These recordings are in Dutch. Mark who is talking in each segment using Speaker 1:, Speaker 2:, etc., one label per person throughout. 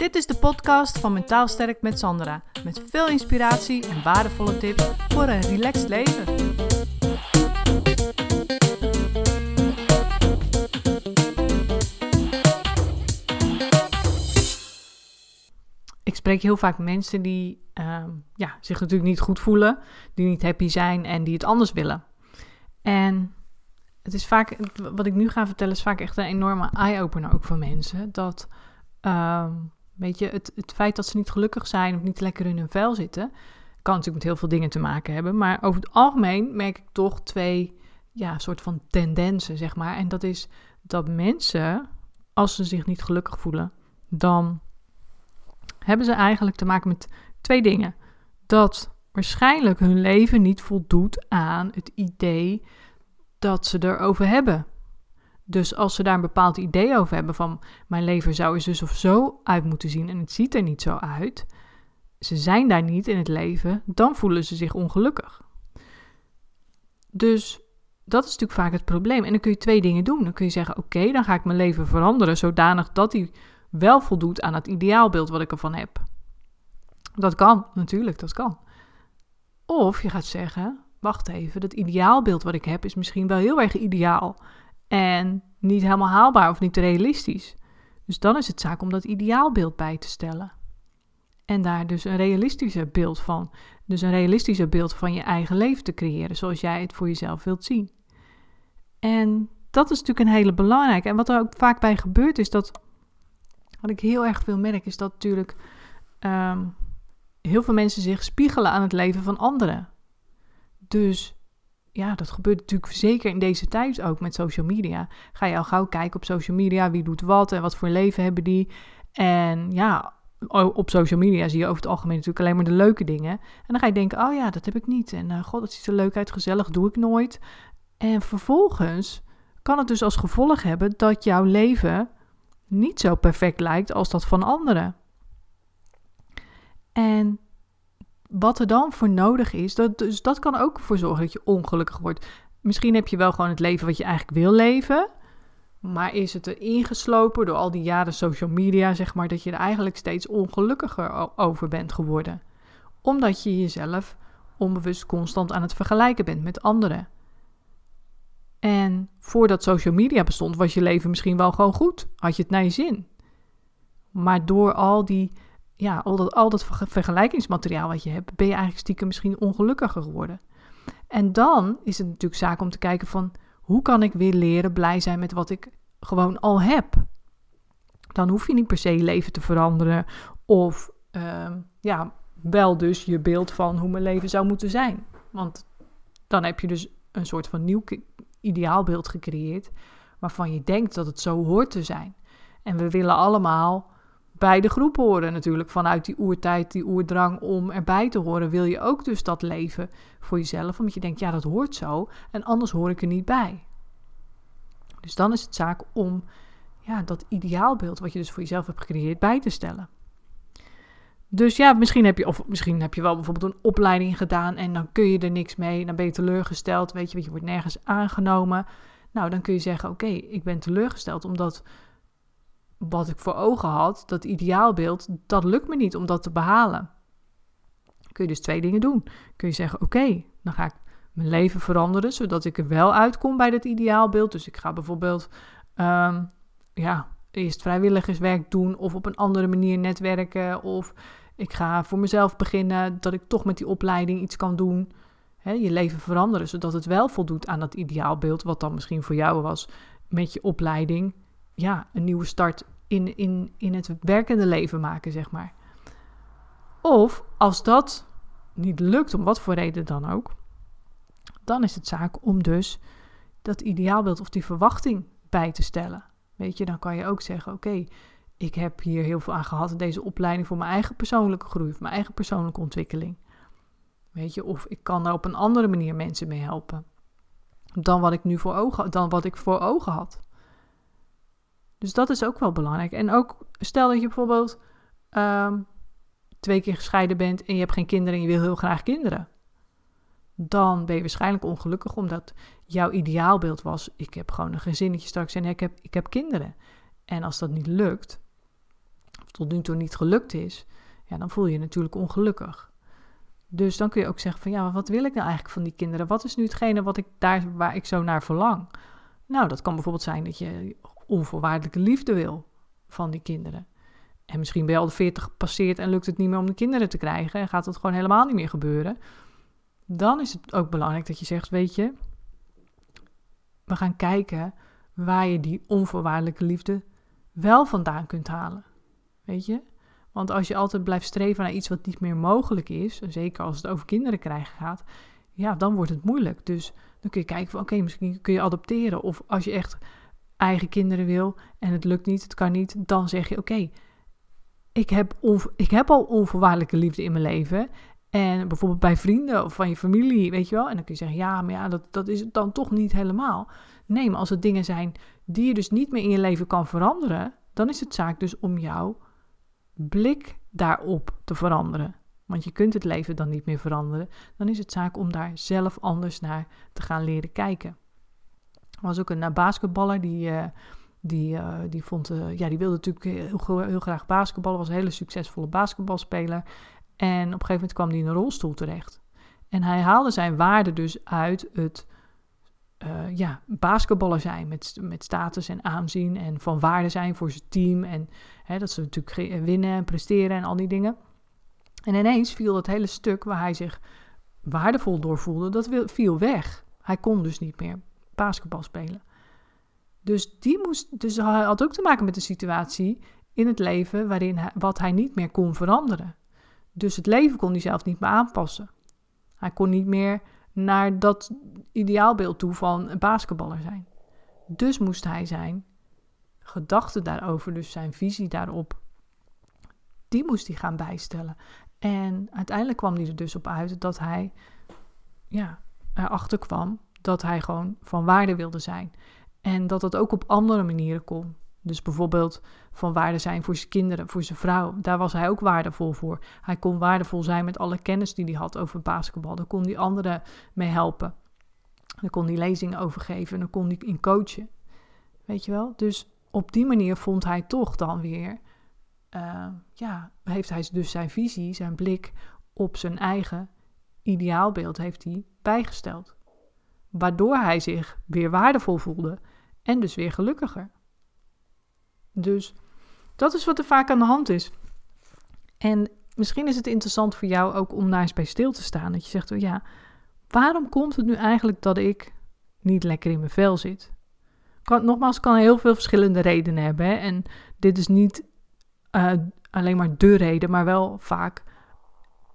Speaker 1: Dit is de podcast van Mentaal Sterk met Sandra. Met veel inspiratie en waardevolle tips voor een relaxed leven. Ik spreek heel vaak mensen die ehm, ja, zich natuurlijk niet goed voelen, die niet happy zijn en die het anders willen. En het is vaak, wat ik nu ga vertellen, is vaak echt een enorme eye-opener ook voor mensen. Dat ehm, Weet je, het, het feit dat ze niet gelukkig zijn of niet lekker in hun vel zitten, kan natuurlijk met heel veel dingen te maken hebben. Maar over het algemeen merk ik toch twee ja, soort van tendensen, zeg maar. En dat is dat mensen, als ze zich niet gelukkig voelen, dan hebben ze eigenlijk te maken met twee dingen. Dat waarschijnlijk hun leven niet voldoet aan het idee dat ze erover hebben. Dus als ze daar een bepaald idee over hebben van mijn leven zou er dus of zo uit moeten zien en het ziet er niet zo uit, ze zijn daar niet in het leven, dan voelen ze zich ongelukkig. Dus dat is natuurlijk vaak het probleem. En dan kun je twee dingen doen. Dan kun je zeggen: Oké, dan ga ik mijn leven veranderen zodanig dat hij wel voldoet aan het ideaalbeeld wat ik ervan heb. Dat kan, natuurlijk, dat kan. Of je gaat zeggen: Wacht even, dat ideaalbeeld wat ik heb is misschien wel heel erg ideaal en niet helemaal haalbaar of niet realistisch. Dus dan is het zaak om dat ideaalbeeld bij te stellen. En daar dus een realistischer beeld van. Dus een realistischer beeld van je eigen leven te creëren, zoals jij het voor jezelf wilt zien. En dat is natuurlijk een hele belangrijke. En wat er ook vaak bij gebeurt, is dat. Wat ik heel erg veel merk, is dat natuurlijk. Ehm, heel veel mensen zich spiegelen aan het leven van anderen. Dus ja, dat gebeurt natuurlijk zeker in deze tijd ook met social media. Ga je al gauw kijken op social media, wie doet wat en wat voor leven hebben die. En ja, op social media zie je over het algemeen natuurlijk alleen maar de leuke dingen. En dan ga je denken, oh ja, dat heb ik niet. En uh, god, dat ziet er leuk uit, gezellig, doe ik nooit. En vervolgens kan het dus als gevolg hebben dat jouw leven niet zo perfect lijkt als dat van anderen. En wat er dan voor nodig is, dat, dus dat kan ook ervoor zorgen dat je ongelukkig wordt. Misschien heb je wel gewoon het leven wat je eigenlijk wil leven, maar is het er ingeslopen door al die jaren social media, zeg maar, dat je er eigenlijk steeds ongelukkiger over bent geworden. Omdat je jezelf onbewust constant aan het vergelijken bent met anderen. En voordat social media bestond, was je leven misschien wel gewoon goed. Had je het naar je zin. Maar door al die ja, al dat, al dat vergelijkingsmateriaal wat je hebt, ben je eigenlijk stiekem misschien ongelukkiger geworden. En dan is het natuurlijk zaak om te kijken van hoe kan ik weer leren blij zijn met wat ik gewoon al heb. Dan hoef je niet per se je leven te veranderen of uh, ja, wel dus je beeld van hoe mijn leven zou moeten zijn. Want dan heb je dus een soort van nieuw ideaalbeeld gecreëerd waarvan je denkt dat het zo hoort te zijn. En we willen allemaal bij de groep horen natuurlijk. Vanuit die oertijd, die oerdrang om erbij te horen, wil je ook dus dat leven voor jezelf. Omdat je denkt, ja, dat hoort zo en anders hoor ik er niet bij. Dus dan is het zaak om ja, dat ideaalbeeld wat je dus voor jezelf hebt gecreëerd bij te stellen. Dus ja, misschien heb je, of misschien heb je wel bijvoorbeeld een opleiding gedaan en dan kun je er niks mee. Dan ben je teleurgesteld, weet je, want je wordt nergens aangenomen. Nou, dan kun je zeggen, oké, ik ben teleurgesteld omdat wat ik voor ogen had, dat ideaalbeeld, dat lukt me niet om dat te behalen. Kun je dus twee dingen doen. Kun je zeggen: Oké, dan ga ik mijn leven veranderen, zodat ik er wel uitkom bij dat ideaalbeeld. Dus ik ga bijvoorbeeld um, ja, eerst vrijwilligerswerk doen of op een andere manier netwerken. Of ik ga voor mezelf beginnen dat ik toch met die opleiding iets kan doen. je leven veranderen, zodat het wel voldoet aan dat ideaalbeeld, wat dan misschien voor jou was met je opleiding ja, een nieuwe start in, in, in het werkende leven maken, zeg maar. Of als dat niet lukt, om wat voor reden dan ook, dan is het zaak om dus dat ideaalbeeld of die verwachting bij te stellen. Weet je, dan kan je ook zeggen: Oké, ik heb hier heel veel aan gehad in deze opleiding voor mijn eigen persoonlijke groei, voor mijn eigen persoonlijke ontwikkeling. Weet je, of ik kan daar op een andere manier mensen mee helpen dan wat ik nu voor ogen, dan wat ik voor ogen had. Dus dat is ook wel belangrijk. En ook stel dat je bijvoorbeeld um, twee keer gescheiden bent en je hebt geen kinderen en je wil heel graag kinderen. Dan ben je waarschijnlijk ongelukkig omdat jouw ideaalbeeld was: ik heb gewoon een gezinnetje straks en ik heb, ik heb kinderen. En als dat niet lukt, of tot nu toe niet gelukt is, ja, dan voel je je natuurlijk ongelukkig. Dus dan kun je ook zeggen van ja, wat wil ik nou eigenlijk van die kinderen? Wat is nu hetgene wat ik daar, waar ik zo naar verlang? Nou, dat kan bijvoorbeeld zijn dat je onvoorwaardelijke liefde wil van die kinderen. En misschien ben je al de 40 gepasseerd en lukt het niet meer om de kinderen te krijgen en gaat het gewoon helemaal niet meer gebeuren. Dan is het ook belangrijk dat je zegt, weet je, we gaan kijken waar je die onvoorwaardelijke liefde wel vandaan kunt halen. Weet je? Want als je altijd blijft streven naar iets wat niet meer mogelijk is, zeker als het over kinderen krijgen gaat, ja, dan wordt het moeilijk. Dus dan kun je kijken van oké, misschien kun je adopteren. Of als je echt eigen kinderen wil en het lukt niet, het kan niet, dan zeg je oké, ik, heb ik heb al onvoorwaardelijke liefde in mijn leven. En bijvoorbeeld bij vrienden of van je familie, weet je wel. En dan kun je zeggen, ja, maar ja, dat, dat is het dan toch niet helemaal. Nee, maar als het dingen zijn die je dus niet meer in je leven kan veranderen, dan is het zaak dus om jouw blik daarop te veranderen. Want je kunt het leven dan niet meer veranderen. Dan is het zaak om daar zelf anders naar te gaan leren kijken. Was ook een basketballer die, uh, die, uh, die, vond, ja, die wilde natuurlijk heel, heel, graag basketballen. Was een hele succesvolle basketbalspeler. En op een gegeven moment kwam hij in een rolstoel terecht. En hij haalde zijn waarde dus uit het uh, ja, basketballer zijn met, met status en aanzien en van waarde zijn voor zijn team. En hè, dat ze natuurlijk winnen en presteren en al die dingen. En ineens viel dat hele stuk waar hij zich waardevol door voelde, dat viel weg. Hij kon dus niet meer basketbal spelen. Dus, die moest, dus hij had ook te maken met de situatie in het leven waarin hij, wat hij niet meer kon veranderen. Dus het leven kon hij zelf niet meer aanpassen. Hij kon niet meer naar dat ideaalbeeld toe van een basketballer zijn. Dus moest hij zijn gedachten daarover, dus zijn visie daarop, die moest hij gaan bijstellen. En uiteindelijk kwam hij er dus op uit dat hij ja, erachter kwam dat hij gewoon van waarde wilde zijn. En dat dat ook op andere manieren kon. Dus bijvoorbeeld van waarde zijn voor zijn kinderen, voor zijn vrouw. Daar was hij ook waardevol voor. Hij kon waardevol zijn met alle kennis die hij had over basketbal. Daar kon hij anderen mee helpen. Daar kon hij lezingen over geven. En dan kon hij in coachen. Weet je wel? Dus op die manier vond hij toch dan weer... Uh, ja, heeft hij dus zijn visie, zijn blik op zijn eigen ideaalbeeld heeft hij bijgesteld. Waardoor hij zich weer waardevol voelde en dus weer gelukkiger. Dus dat is wat er vaak aan de hand is. En misschien is het interessant voor jou ook om daar eens bij stil te staan. Dat je zegt, oh ja, waarom komt het nu eigenlijk dat ik niet lekker in mijn vel zit? Kan, nogmaals, kan heel veel verschillende redenen hebben. En dit is niet uh, alleen maar de reden, maar wel vaak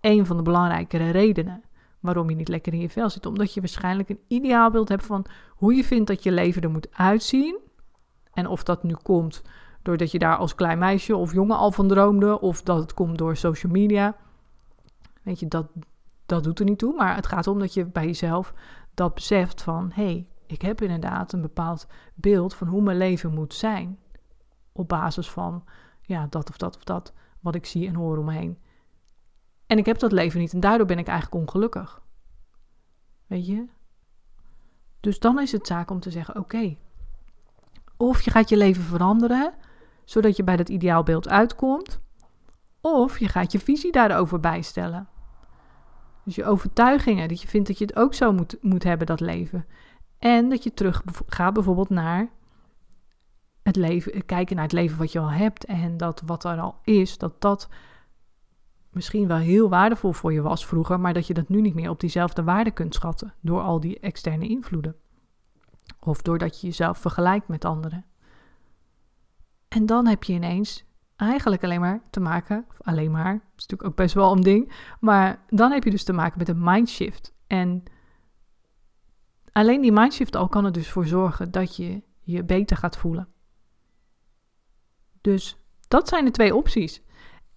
Speaker 1: een van de belangrijkere redenen waarom je niet lekker in je vel zit. Omdat je waarschijnlijk een ideaalbeeld hebt van hoe je vindt dat je leven er moet uitzien. En of dat nu komt doordat je daar als klein meisje of jongen al van droomde, of dat het komt door social media. Weet je, dat, dat doet er niet toe. Maar het gaat om dat je bij jezelf dat beseft van hé, hey, ik heb inderdaad een bepaald beeld van hoe mijn leven moet zijn. Op basis van ja, dat of dat of dat, wat ik zie en hoor om me heen. En ik heb dat leven niet en daardoor ben ik eigenlijk ongelukkig. Weet je? Dus dan is het zaak om te zeggen: oké, of je gaat je leven veranderen, zodat je bij dat ideaalbeeld uitkomt, of je gaat je visie daarover bijstellen. Dus je overtuigingen, dat je vindt dat je het ook zo moet, moet hebben, dat leven. En dat je terug gaat bijvoorbeeld naar het leven, kijken naar het leven wat je al hebt en dat wat er al is, dat dat misschien wel heel waardevol voor je was vroeger, maar dat je dat nu niet meer op diezelfde waarde kunt schatten door al die externe invloeden. Of doordat je jezelf vergelijkt met anderen. En dan heb je ineens eigenlijk alleen maar te maken, of alleen maar, dat is natuurlijk ook best wel een ding, maar dan heb je dus te maken met een mindshift. En alleen die mindshift al kan er dus voor zorgen dat je je beter gaat voelen. Dus dat zijn de twee opties.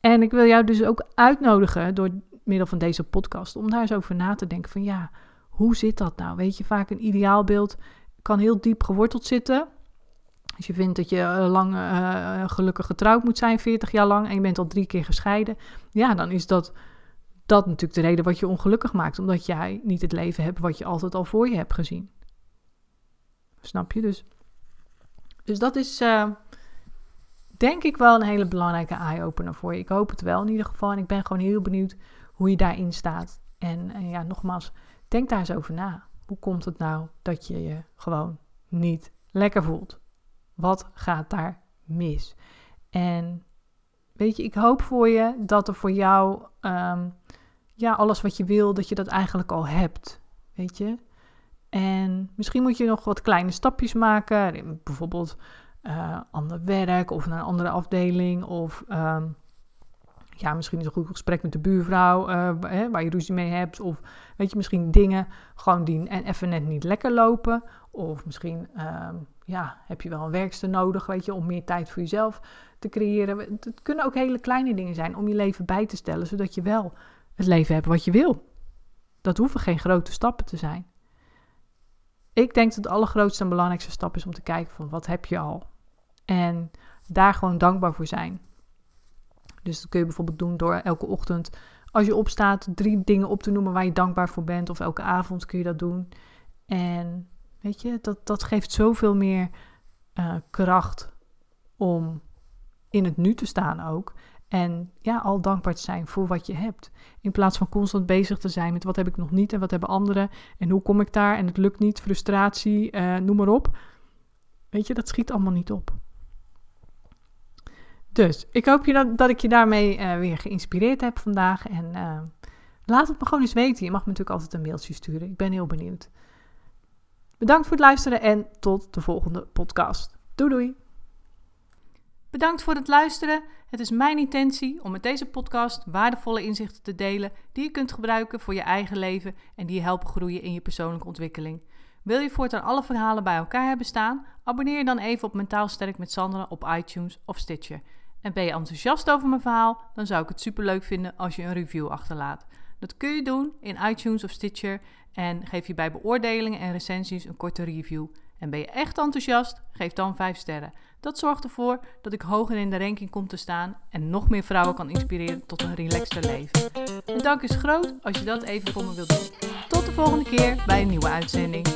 Speaker 1: En ik wil jou dus ook uitnodigen door middel van deze podcast om daar eens over na te denken van ja, hoe zit dat nou? Weet je, vaak een ideaalbeeld kan heel diep geworteld zitten. Als je vindt dat je eh, lang uh, gelukkig getrouwd moet zijn, 40 jaar lang, en je bent al drie keer gescheiden, ja, dan is dat, dat natuurlijk de reden wat je ongelukkig maakt, omdat jij niet het leven hebt wat je altijd al voor je hebt gezien. Snap je dus? Dus dat is, denk ik wel een hele belangrijke eye-opener voor je. Ik hoop het wel in ieder geval. En ik ben gewoon heel benieuwd hoe je daarin staat. En, en ja, nogmaals, denk daar eens over na. Hoe komt het nou dat je je gewoon niet lekker voelt? Wat gaat daar mis? En weet je, ik hoop voor je dat er voor jou, ehm, ja, alles wat je wil, dat je dat eigenlijk al hebt. Weet je? En misschien moet je nog wat kleine stapjes maken. Bijvoorbeeld uh, ander werk of naar een andere afdeling. Of ehm, ja, misschien is een goed gesprek met de buurvrouw hè, waar je ruzie mee hebt. Of weet je, misschien dingen gewoon die en even net niet lekker lopen. Of misschien ehm, ja, heb je wel een werkster nodig, weet je, om meer tijd voor jezelf te creëren. Het kunnen ook hele kleine dingen zijn om je leven bij te stellen, zodat je wel het leven hebt wat je wil. Dat hoeven geen grote stappen te zijn. Ik denk dat de allergrootste en belangrijkste stap is om te kijken van wat heb je al. En daar gewoon dankbaar voor zijn. Dus dat kun je bijvoorbeeld doen door elke ochtend, als je opstaat, drie dingen op te noemen waar je dankbaar voor bent. Of elke avond kun je dat doen. En weet je, dat, dat geeft zoveel meer uh, kracht om in het nu te staan ook. En ja, al dankbaar te zijn voor wat je hebt. In plaats van constant bezig te zijn met wat heb ik nog niet en wat hebben anderen. En hoe kom ik daar en het lukt niet, frustratie, uh, noem maar op. Weet je, dat schiet allemaal niet op. Dus ik hoop je dat, dat ik je daarmee uh, weer geïnspireerd heb vandaag. En uh, laat het me gewoon eens weten. Je mag me natuurlijk altijd een mailtje sturen. Ik ben heel benieuwd. Bedankt voor het luisteren en tot de volgende podcast. Doei doei! Bedankt voor het luisteren. Het is mijn intentie om met deze podcast waardevolle inzichten te delen die je kunt gebruiken voor je eigen leven en die je helpen groeien in je persoonlijke ontwikkeling. Wil je voortaan alle verhalen bij elkaar hebben staan? Abonneer je dan even op Mentaal Sterk met Sandra op iTunes of Stitcher. En ben je enthousiast over mijn verhaal? Dan zou ik het superleuk vinden als je een review achterlaat. Dat kun je doen in iTunes of Stitcher en geef je bij beoordelingen en recensies een korte review. En ben je echt enthousiast? Geef dan 5 sterren. Dat zorgt ervoor dat ik hoger in de ranking kom te staan en nog meer vrouwen kan inspireren tot een relaxter leven. De dank is groot als je dat even voor me wilt doen. Tot de volgende keer bij een nieuwe uitzending.